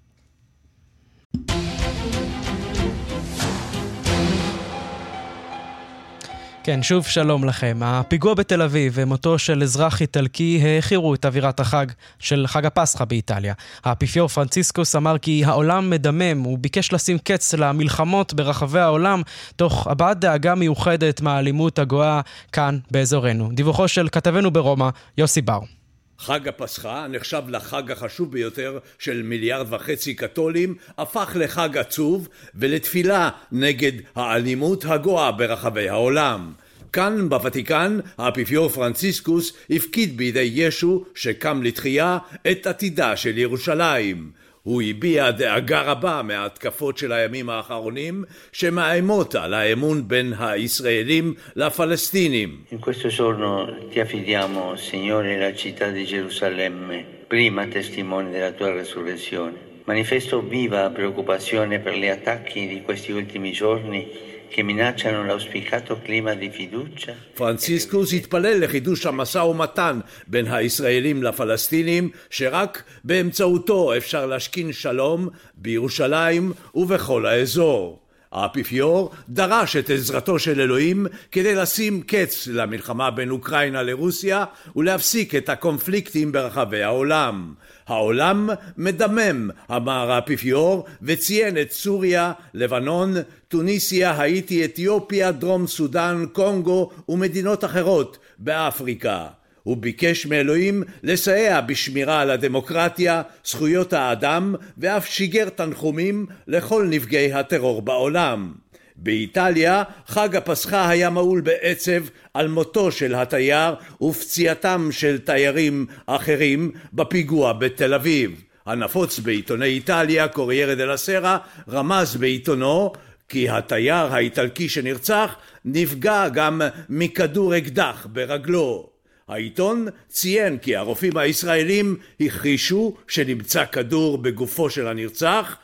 כן, שוב שלום לכם. הפיגוע בתל אביב ומותו של אזרח איטלקי העכירו את אווירת החג של חג הפסחא באיטליה. האפיפיור פרנציסקוס אמר כי העולם מדמם, הוא ביקש לשים קץ למלחמות ברחבי העולם, תוך הבעת דאגה מיוחדת מהאלימות הגואה כאן באזורנו. דיווחו של כתבנו ברומא, יוסי בר. חג הפסחא, נחשב לחג החשוב ביותר של מיליארד וחצי קתולים, הפך לחג עצוב ולתפילה נגד האלימות הגואה ברחבי העולם. כאן בוותיקן האפיפיור פרנציסקוס הפקיד בידי ישו שקם לתחייה את עתידה של ירושלים. הוא הביע דאגה רבה מההתקפות של הימים האחרונים שמאיימות על האמון בין הישראלים לפלסטינים. In questo giorno ti affidiamo, Signore, la città di Gerusalemme, prima testimone della tua resurrezione. Manifesto viva preoccupazione per gli attacchi di questi ultimi giorni che minacciano l'auspicato clima di fiducia. פרנציסקוס התפלל לחידוש המשא ומתן בין הישראלים לפלסטינים, שרק באמצעותו אפשר להשכין שלום בירושלים ובכל האזור. האפיפיור דרש את עזרתו של אלוהים כדי לשים קץ למלחמה בין אוקראינה לרוסיה ולהפסיק את הקונפליקטים ברחבי העולם. העולם מדמם, אמר האפיפיור, וציין את סוריה, לבנון, טוניסיה, האיטי, אתיופיה, דרום סודאן, קונגו ומדינות אחרות באפריקה. הוא ביקש מאלוהים לסייע בשמירה על הדמוקרטיה, זכויות האדם, ואף שיגר תנחומים לכל נפגעי הטרור בעולם. באיטליה חג הפסחא היה מהול בעצב על מותו של התייר ופציעתם של תיירים אחרים בפיגוע בתל אביב. הנפוץ בעיתוני איטליה, קוריירה דה לסרה, רמז בעיתונו כי התייר האיטלקי שנרצח נפגע גם מכדור אקדח ברגלו. העיתון ציין כי הרופאים הישראלים הכחישו שנמצא כדור בגופו של הנרצח,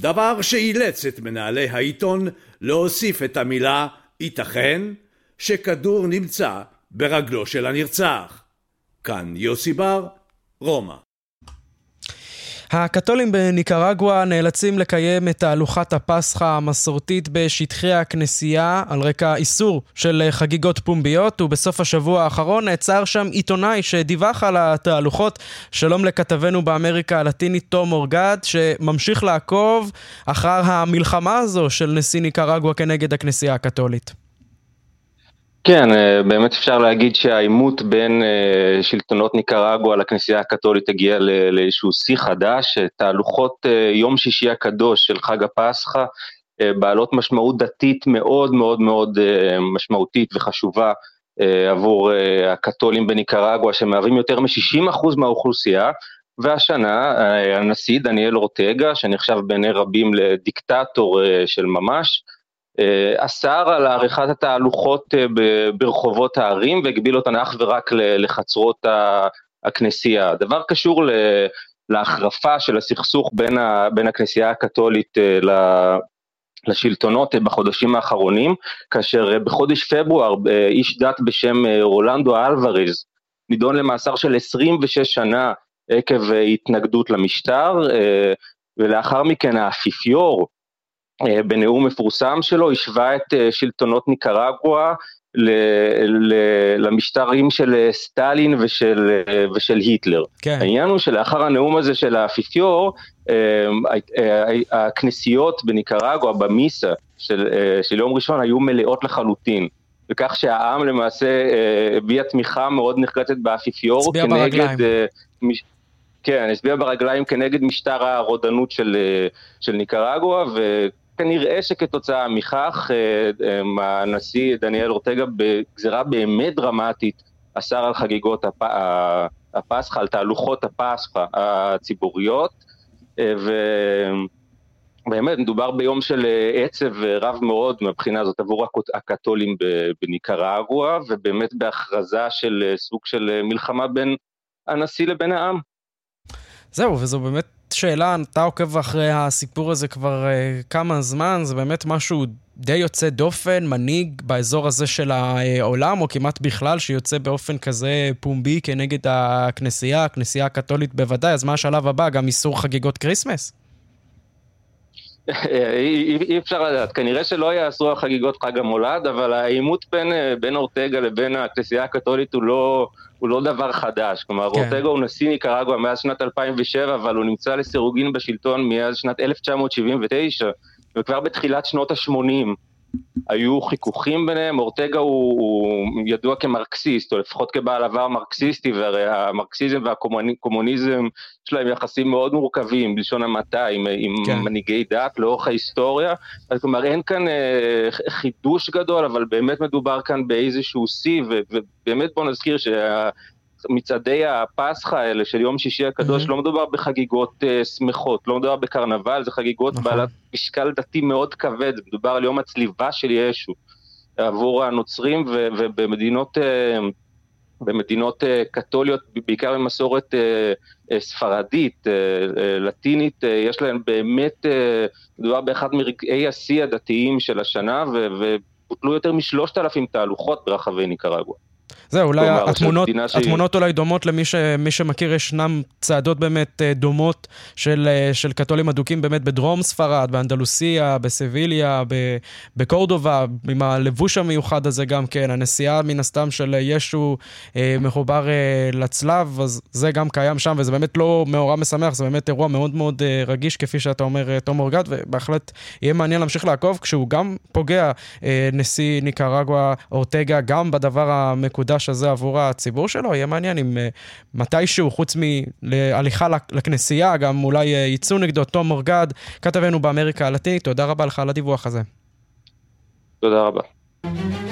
דבר שאילץ את מנהלי העיתון להוסיף את המילה ייתכן שכדור נמצא ברגלו של הנרצח. כאן יוסי בר, רומא. הקתולים בניקרגואה נאלצים לקיים את תהלוכת הפסחא המסורתית בשטחי הכנסייה על רקע איסור של חגיגות פומביות ובסוף השבוע האחרון נעצר שם עיתונאי שדיווח על התהלוכות. שלום לכתבנו באמריקה הלטינית תום אורגד שממשיך לעקוב אחר המלחמה הזו של נשיא ניקרגואה כנגד הכנסייה הקתולית. כן, אה, באמת אפשר להגיד שהעימות בין אה, שלטונות ניקרגואה לכנסייה הקתולית הגיע לאיזשהו שיא חדש, תהלוכות אה, יום שישי הקדוש של חג הפסחא, בעלות משמעות דתית מאוד מאוד מאוד משמעותית וחשובה עבור הקתולים בניקרגואה, שמהווים יותר מ-60% מהאוכלוסייה, והשנה הנשיא דניאל אורטגה, שנחשב בעיני רבים לדיקטטור של ממש, אסר על עריכת התהלוכות אה, ברחובות הערים והגביל אותן אך ורק לחצרות הכנסייה. הדבר קשור להחרפה של הסכסוך בין, ה, בין הכנסייה הקתולית אה, לשלטונות בחודשים האחרונים, כאשר בחודש פברואר איש דת בשם רולנדו אלוורז נידון למאסר של 26 שנה עקב התנגדות למשטר, ולאחר מכן האפיפיור אה, בנאום מפורסם שלו השווה את אה, שלטונות ניקרגואה למשטרים של אה, סטלין ושל, ושל היטלר. כן. העניין הוא שלאחר הנאום הזה של האפיפיור, הכנסיות בניקרגואה, במיסה של, של יום ראשון, היו מלאות לחלוטין. וכך שהעם למעשה הביע תמיכה מאוד נחרצת באפיפיור כנגד... כן, הצביע ברגליים כנגד משטר הרודנות של, של ניקרגואה, כנראה שכתוצאה מכך אה, אה, הנשיא דניאל אורטגה בגזירה באמת דרמטית אסר על חגיגות הפסחא, על תהלוכות הפסחא הציבוריות, אה, ובאמת מדובר ביום של עצב רב מאוד מהבחינה הזאת עבור הקתולים בניקרגואה, ובאמת בהכרזה של סוג של מלחמה בין הנשיא לבין העם. זהו, וזו באמת שאלה, אתה עוקב אחרי הסיפור הזה כבר אה, כמה זמן, זה באמת משהו די יוצא דופן, מנהיג באזור הזה של העולם, או כמעט בכלל, שיוצא באופן כזה פומבי כנגד הכנסייה, הכנסייה הקתולית בוודאי, אז מה השלב הבא? גם איסור חגיגות כריסמס? אי אפשר לדעת, כנראה שלא יעשו החגיגות חג המולד, אבל העימות בין, בין אורטגה לבין הכנסייה הקתולית הוא לא, הוא לא דבר חדש. כלומר, כן. אורטגה הוא נשיא ניקרגואה מאז שנת 2007, אבל הוא נמצא לסירוגין בשלטון מאז שנת 1979, וכבר בתחילת שנות ה-80 היו חיכוכים ביניהם, אורטגה הוא, הוא ידוע כמרקסיסט, או לפחות כבעל עבר מרקסיסטי, והרי המרקסיזם והקומוניזם יש להם יחסים מאוד מורכבים, בלשון המעטה, עם, עם כן. מנהיגי דת לאורך ההיסטוריה. אז כלומר, אין כאן אה, חידוש גדול, אבל באמת מדובר כאן באיזשהו שיא, ובאמת בואו נזכיר שה... מצעדי הפסחא האלה של יום שישי הקדוש, mm-hmm. לא מדובר בחגיגות uh, שמחות, לא מדובר בקרנבל, זה חגיגות נכון. בעלת משקל דתי מאוד כבד, מדובר על יום הצליבה של ישו עבור הנוצרים, ו- ובמדינות... Uh, במדינות uh, קתוליות, בעיקר במסורת uh, uh, ספרדית, uh, uh, לטינית, uh, יש להם באמת, uh, מדובר באחד מרגעי השיא הדתיים של השנה, ובוטלו יותר משלושת אלפים תהלוכות ברחבי ניקרגואה. זהו, אולי התמונות, התמונות אולי דומות למי ש, שמכיר, ישנם צעדות באמת אה, דומות של, אה, של קתולים אדוקים באמת בדרום ספרד, באנדלוסיה, בסביליה, בקורדובה, עם הלבוש המיוחד הזה גם כן, הנסיעה מן הסתם של ישו אה, מחובר לצלב, אז זה גם קיים שם, וזה באמת לא מאורע משמח, זה באמת אירוע מאוד מאוד רגיש, כפי שאתה אומר, תום אורגד, ובהחלט יהיה מעניין להמשיך לעקוב, כשהוא גם פוגע, נשיא ניקרגואה אורטגה, גם בדבר המקודם. המקדש הזה עבור הציבור שלו, יהיה מעניין אם uh, מתישהו, חוץ מהליכה לכנסייה, גם אולי uh, יצאו נגדו תום אורגד, כתבנו באמריקה הלטינית. תודה רבה לך על הדיווח הזה. תודה רבה.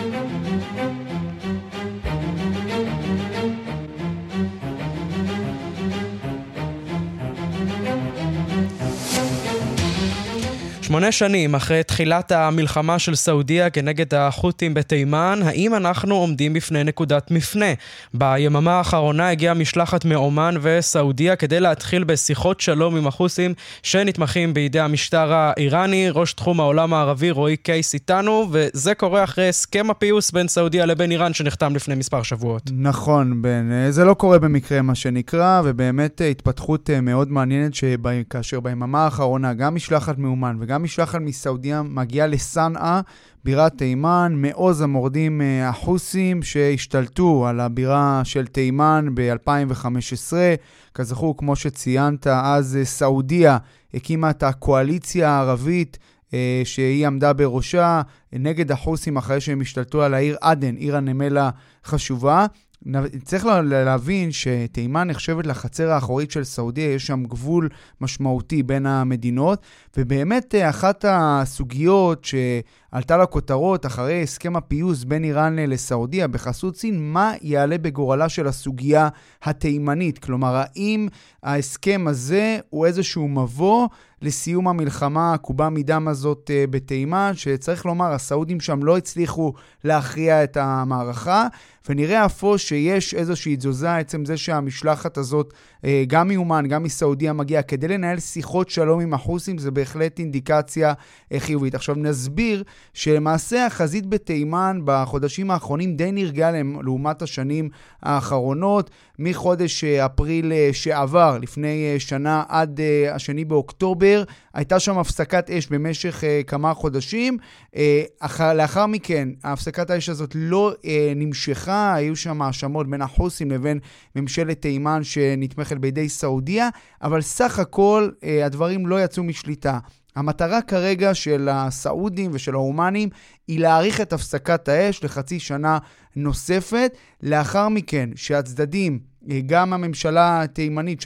שמונה שנים אחרי תחילת המלחמה של סעודיה כנגד החות'ים בתימן, האם אנחנו עומדים בפני נקודת מפנה? ביממה האחרונה הגיעה משלחת מעומאן וסעודיה כדי להתחיל בשיחות שלום עם החות'ים שנתמכים בידי המשטר האיראני. ראש תחום העולם הערבי רועי קייס איתנו, וזה קורה אחרי הסכם הפיוס בין סעודיה לבין איראן שנחתם לפני מספר שבועות. נכון, בן. זה לא קורה במקרה מה שנקרא, ובאמת התפתחות מאוד מעניינת שכאשר ביממה האחרונה גם משלחת מעומאן וגם משלחת מסעודיה מגיעה לסנאה, בירת תימן, מעוז המורדים אה, החוסים שהשתלטו על הבירה של תימן ב-2015. כזכור, כמו שציינת, אז אה, סעודיה הקימה את הקואליציה הערבית אה, שהיא עמדה בראשה נגד החוסים אחרי שהם השתלטו על העיר עדן, עיר הנמל החשובה. צריך להבין שתימן נחשבת לחצר האחורית של סעודיה, יש שם גבול משמעותי בין המדינות, ובאמת אה, אחת הסוגיות שעלתה לכותרות אחרי הסכם הפיוס בין איראן לסעודיה בחסות סין, מה יעלה בגורלה של הסוגיה התימנית? כלומר, האם ההסכם הזה הוא איזשהו מבוא לסיום המלחמה העקובה מדם הזאת אה, בתימן, שצריך לומר, הסעודים שם לא הצליחו להכריע את המערכה, ונראה אף שיש איזושהי תזוזה עצם זה שהמשלחת הזאת, אה, גם מאומן, גם מסעודיה מגיעה, כדי לנהל שיחות שלום עם החוסים, זה בהחלט אינדיקציה אה, חיובית. עכשיו נסביר שלמעשה החזית בתימן בחודשים האחרונים די נרגעה לעומת השנים האחרונות, מחודש אפריל שעבר, לפני שנה, עד השני באוקטובר. הייתה שם הפסקת אש במשך כמה חודשים. אח, לאחר מכן, הפסקת האש הזאת לא נמשכה, היו שם האשמות בין החוסים לבין ממשלת תימן שנתמכת בידי סעודיה, אבל סך הכל הדברים לא יצאו משליטה. המטרה כרגע של הסעודים ושל ההומנים היא להאריך את הפסקת האש לחצי שנה נוספת. לאחר מכן, שהצדדים, גם הממשלה התימנית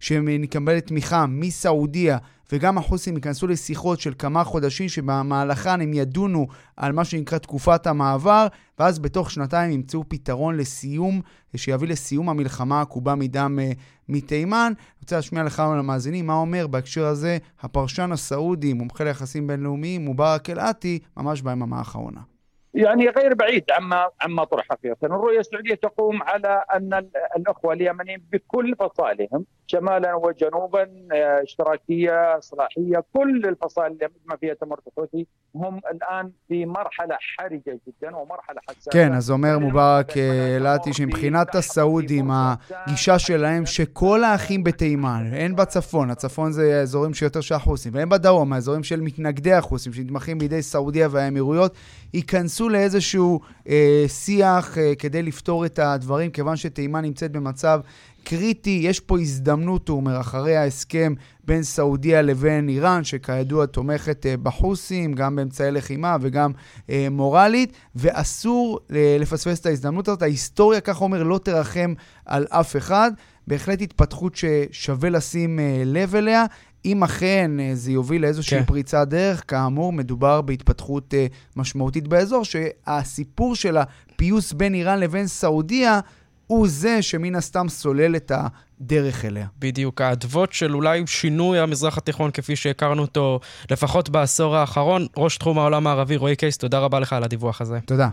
שמקבלת תמיכה מסעודיה וגם החוסים ייכנסו לשיחות של כמה חודשים שבמהלכן הם ידונו על מה שנקרא תקופת המעבר, ואז בתוך שנתיים ימצאו פתרון לסיום, שיביא לסיום המלחמה העקובה מדם uh, מתימן. אני רוצה להשמיע לך למאזינים מה אומר בהקשר הזה הפרשן הסעודי, מומחה ליחסים בינלאומיים, מובארק אל-עטי, ממש ביממה האחרונה. يعني غير بعيد عما عما طرح حقيقه، الرؤيه السعوديه تقوم على ان الاخوه اليمنيين بكل فصائلهم شمالا وجنوبا آه، اشتراكيه اصلاحيه كل الفصائل اللي ما فيها تمرد حوثي هم الان في مرحله حرجه جدا ومرحله حساسه. כן, אז אומר מובארק לאטי שמבחינת הסעודים, הגישה שלהם שכל האחים בתימן, הן בצפון, הצפון זה האזורים שיותר של החוסים, והן בדרום, האזורים של מתנגדי החוסים, שנתמכים בידי סעודיה והאמירויות, ייכנסו לאיזשהו אה, שיח אה, כדי לפתור את הדברים, כיוון שתימן נמצאת במצב קריטי, יש פה הזדמנות, הוא אומר, אחרי ההסכם בין סעודיה לבין איראן, שכידוע תומכת אה, בחוסים, גם באמצעי לחימה וגם אה, מורלית, ואסור אה, לפספס את ההזדמנות הזאת. ההיסטוריה, כך אומר, לא תרחם על אף אחד. בהחלט התפתחות ששווה לשים אה, לב אליה. אם אכן אה, זה יוביל לאיזושהי כן. פריצת דרך, כאמור, מדובר בהתפתחות אה, משמעותית באזור, שהסיפור של הפיוס בין איראן לבין סעודיה, הוא זה שמן הסתם סולל את הדרך אליה. בדיוק, האדוות של אולי שינוי המזרח התיכון כפי שהכרנו אותו לפחות בעשור האחרון. ראש תחום העולם הערבי, רועי קייס, תודה רבה לך על הדיווח הזה. תודה.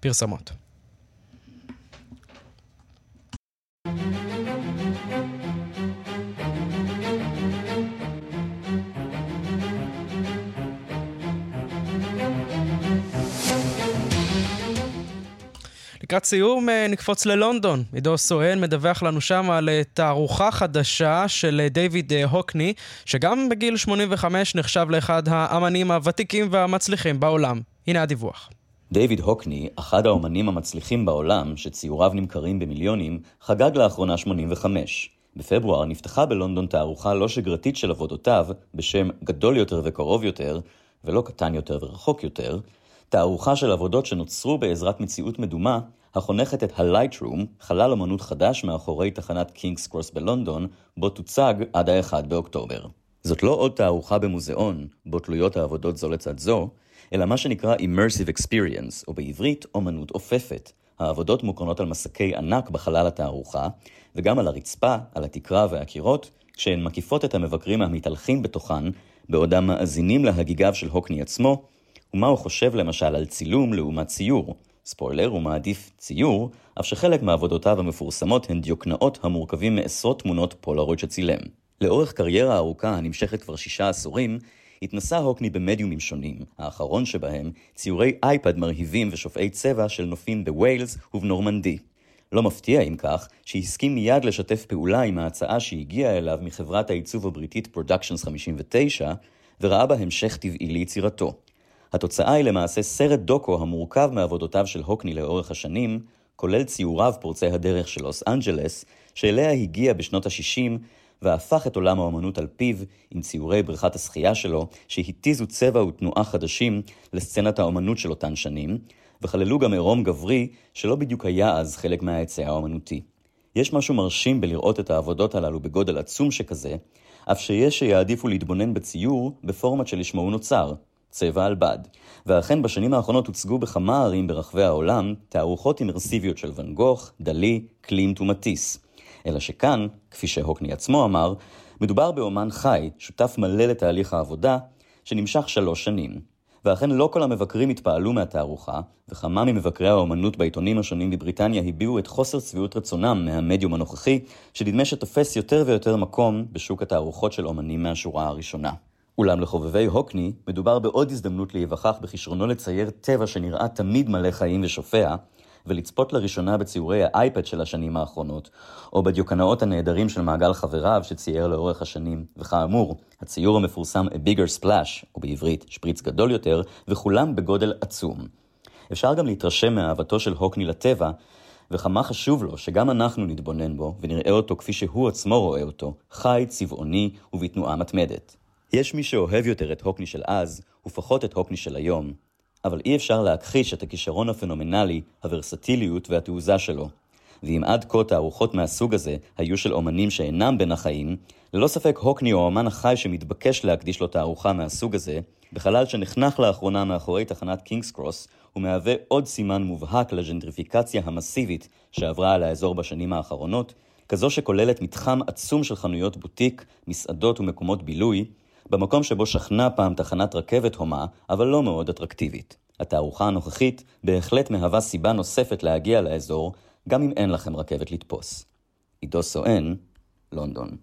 פרסמות. לקראת סיום אה, נקפוץ ללונדון. עידו סואן מדווח לנו שם על אה, תערוכה חדשה של אה, דיוויד הוקני, שגם בגיל 85 נחשב לאחד האמנים הוותיקים והמצליחים בעולם. הנה הדיווח. דיוויד הוקני, אחד האומנים המצליחים בעולם, שציוריו נמכרים במיליונים, חגג לאחרונה 85. בפברואר נפתחה בלונדון תערוכה לא שגרתית של עבודותיו, בשם גדול יותר וקרוב יותר, ולא קטן יותר ורחוק יותר, תערוכה של עבודות שנוצרו בעזרת מציאות מדומה, החונכת את ה-Lightroom, חלל אמנות חדש מאחורי תחנת קינגס קרוס בלונדון, בו תוצג עד ה-1 באוקטובר. זאת לא עוד תערוכה במוזיאון, בו תלויות העבודות זו לצד זו, אלא מה שנקרא Immersive Experience, או בעברית אומנות אופפת. העבודות מוקרנות על מסקי ענק בחלל התערוכה, וגם על הרצפה, על התקרה והקירות, כשהן מקיפות את המבקרים המתהלכים בתוכן, בעודם מאזינים להגיגיו של הוקני עצמו, ומה הוא חושב למשל על צילום לעומת ציור. ספוילר, הוא מעדיף ציור, אף שחלק מעבודותיו המפורסמות הן דיוקנאות המורכבים מעשרות תמונות פולרויד שצילם. לאורך קריירה ארוכה הנמשכת כבר שישה עשורים, התנסה הוקני במדיומים שונים, האחרון שבהם ציורי אייפד מרהיבים ושופעי צבע של נופים בוויילס ובנורמנדי. לא מפתיע אם כך, שהסכים מיד לשתף פעולה עם ההצעה שהגיעה אליו מחברת העיצוב הבריטית Productions 59, וראה בה המשך טבעי ליצירתו. התוצאה היא למעשה סרט דוקו המורכב מעבודותיו של הוקני לאורך השנים, כולל ציוריו פורצי הדרך של לוס אנג'לס, שאליה הגיע בשנות ה-60 והפך את עולם האמנות על פיו עם ציורי בריכת השחייה שלו, שהתיזו צבע ותנועה חדשים לסצנת האמנות של אותן שנים, וכללו גם עירום גברי שלא בדיוק היה אז חלק מההיצע האמנותי. יש משהו מרשים בלראות את העבודות הללו בגודל עצום שכזה, אף שיש שיעדיפו להתבונן בציור בפורמט שלשמו הוא נוצר, צבע על בד. ואכן בשנים האחרונות הוצגו בכמה ערים ברחבי העולם תערוכות אימרסיביות של ואן גוך, דלי, קלימט ומטיס. אלא שכאן, כפי שהוקני עצמו אמר, מדובר באומן חי, שותף מלא לתהליך העבודה, שנמשך שלוש שנים. ואכן לא כל המבקרים התפעלו מהתערוכה, וכמה ממבקרי האומנות בעיתונים השונים בבריטניה הביעו את חוסר שביעות רצונם מהמדיום הנוכחי, שנדמה שתופס יותר ויותר מקום בשוק התערוכות של אומנים מהשורה הראשונה. אולם לחובבי הוקני, מדובר בעוד הזדמנות להיווכח בכישרונו לצייר טבע שנראה תמיד מלא חיים ושופע, ולצפות לראשונה בציורי האייפד של השנים האחרונות, או בדיוקנאות הנהדרים של מעגל חבריו שצייר לאורך השנים, וכאמור, הציור המפורסם A Bigger Splash, או בעברית שפריץ גדול יותר, וכולם בגודל עצום. אפשר גם להתרשם מאהבתו של הוקני לטבע, וכמה חשוב לו שגם אנחנו נתבונן בו ונראה אותו כפי שהוא עצמו רואה אותו, חי, צבעוני ובתנועה מתמדת. יש מי שאוהב יותר את הוקני של אז, ופחות את הוקני של היום, אבל אי אפשר להכחיש את הכישרון הפנומנלי, הוורסטיליות והתעוזה שלו. ואם עד כה תערוכות מהסוג הזה היו של אומנים שאינם בין החיים, ללא ספק הוקני הוא האומן החי שמתבקש להקדיש לו תערוכה מהסוג הזה, בחלל שנחנך לאחרונה מאחורי תחנת קינגס קרוס, ומהווה עוד סימן מובהק לג'נטריפיקציה המסיבית שעברה על האזור בשנים האחרונות, כזו שכוללת מתחם עצום של חנויות בוטיק, מסעדות ומקומות בילוי, במקום שבו שכנה פעם תחנת רכבת הומה, אבל לא מאוד אטרקטיבית. התערוכה הנוכחית בהחלט מהווה סיבה נוספת להגיע לאזור, גם אם אין לכם רכבת לתפוס. עידו סואן, לונדון.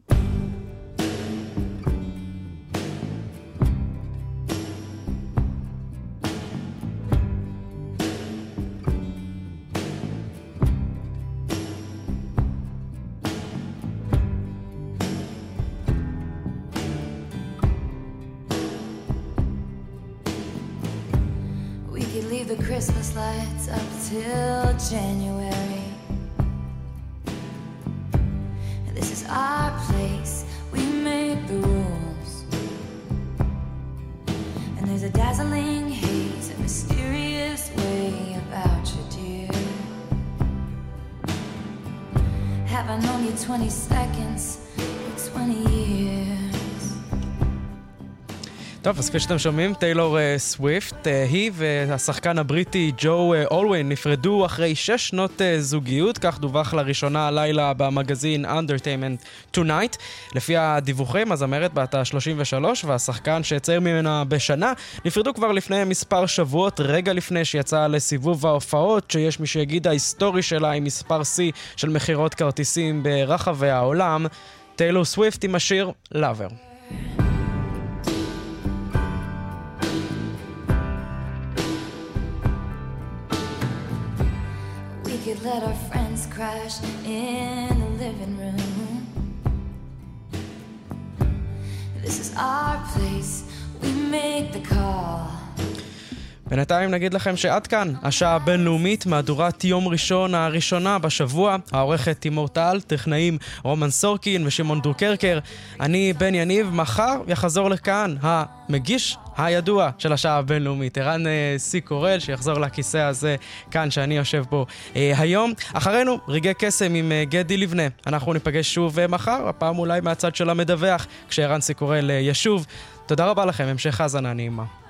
כפי שאתם שומעים, טיילור uh, סוויפט, uh, היא והשחקן הבריטי ג'ו uh, אולווין נפרדו אחרי שש שנות זוגיות, כך דווח לראשונה הלילה במגזין Undertainment Tonight. לפי הדיווחים, הזמרת בת ה-33 והשחקן שצעיר ממנה בשנה נפרדו כבר לפני מספר שבועות, רגע לפני שיצאה לסיבוב ההופעות, שיש מי שיגיד ההיסטורי שלה עם מספר שיא של מכירות כרטיסים ברחבי העולם. טיילור סוויפט עם השיר Lover. Let our friends crash in the living room. This is our place, we make the call. בינתיים נגיד לכם שעד כאן, השעה הבינלאומית, מהדורת יום ראשון הראשונה בשבוע, העורכת תימור טל, טכנאים רומן סורקין ושמעון דרוקרקר. אני בן יניב, מחר יחזור לכאן המגיש הידוע של השעה הבינלאומית, ערן אה, סי קורל, שיחזור לכיסא הזה כאן שאני יושב בו אה, היום. אחרינו, רגעי קסם עם אה, גדי לבנה. אנחנו ניפגש שוב אה, מחר, הפעם אולי מהצד של המדווח, כשערן סי קורל אה, ישוב. תודה רבה לכם, המשך האזנה נעימה.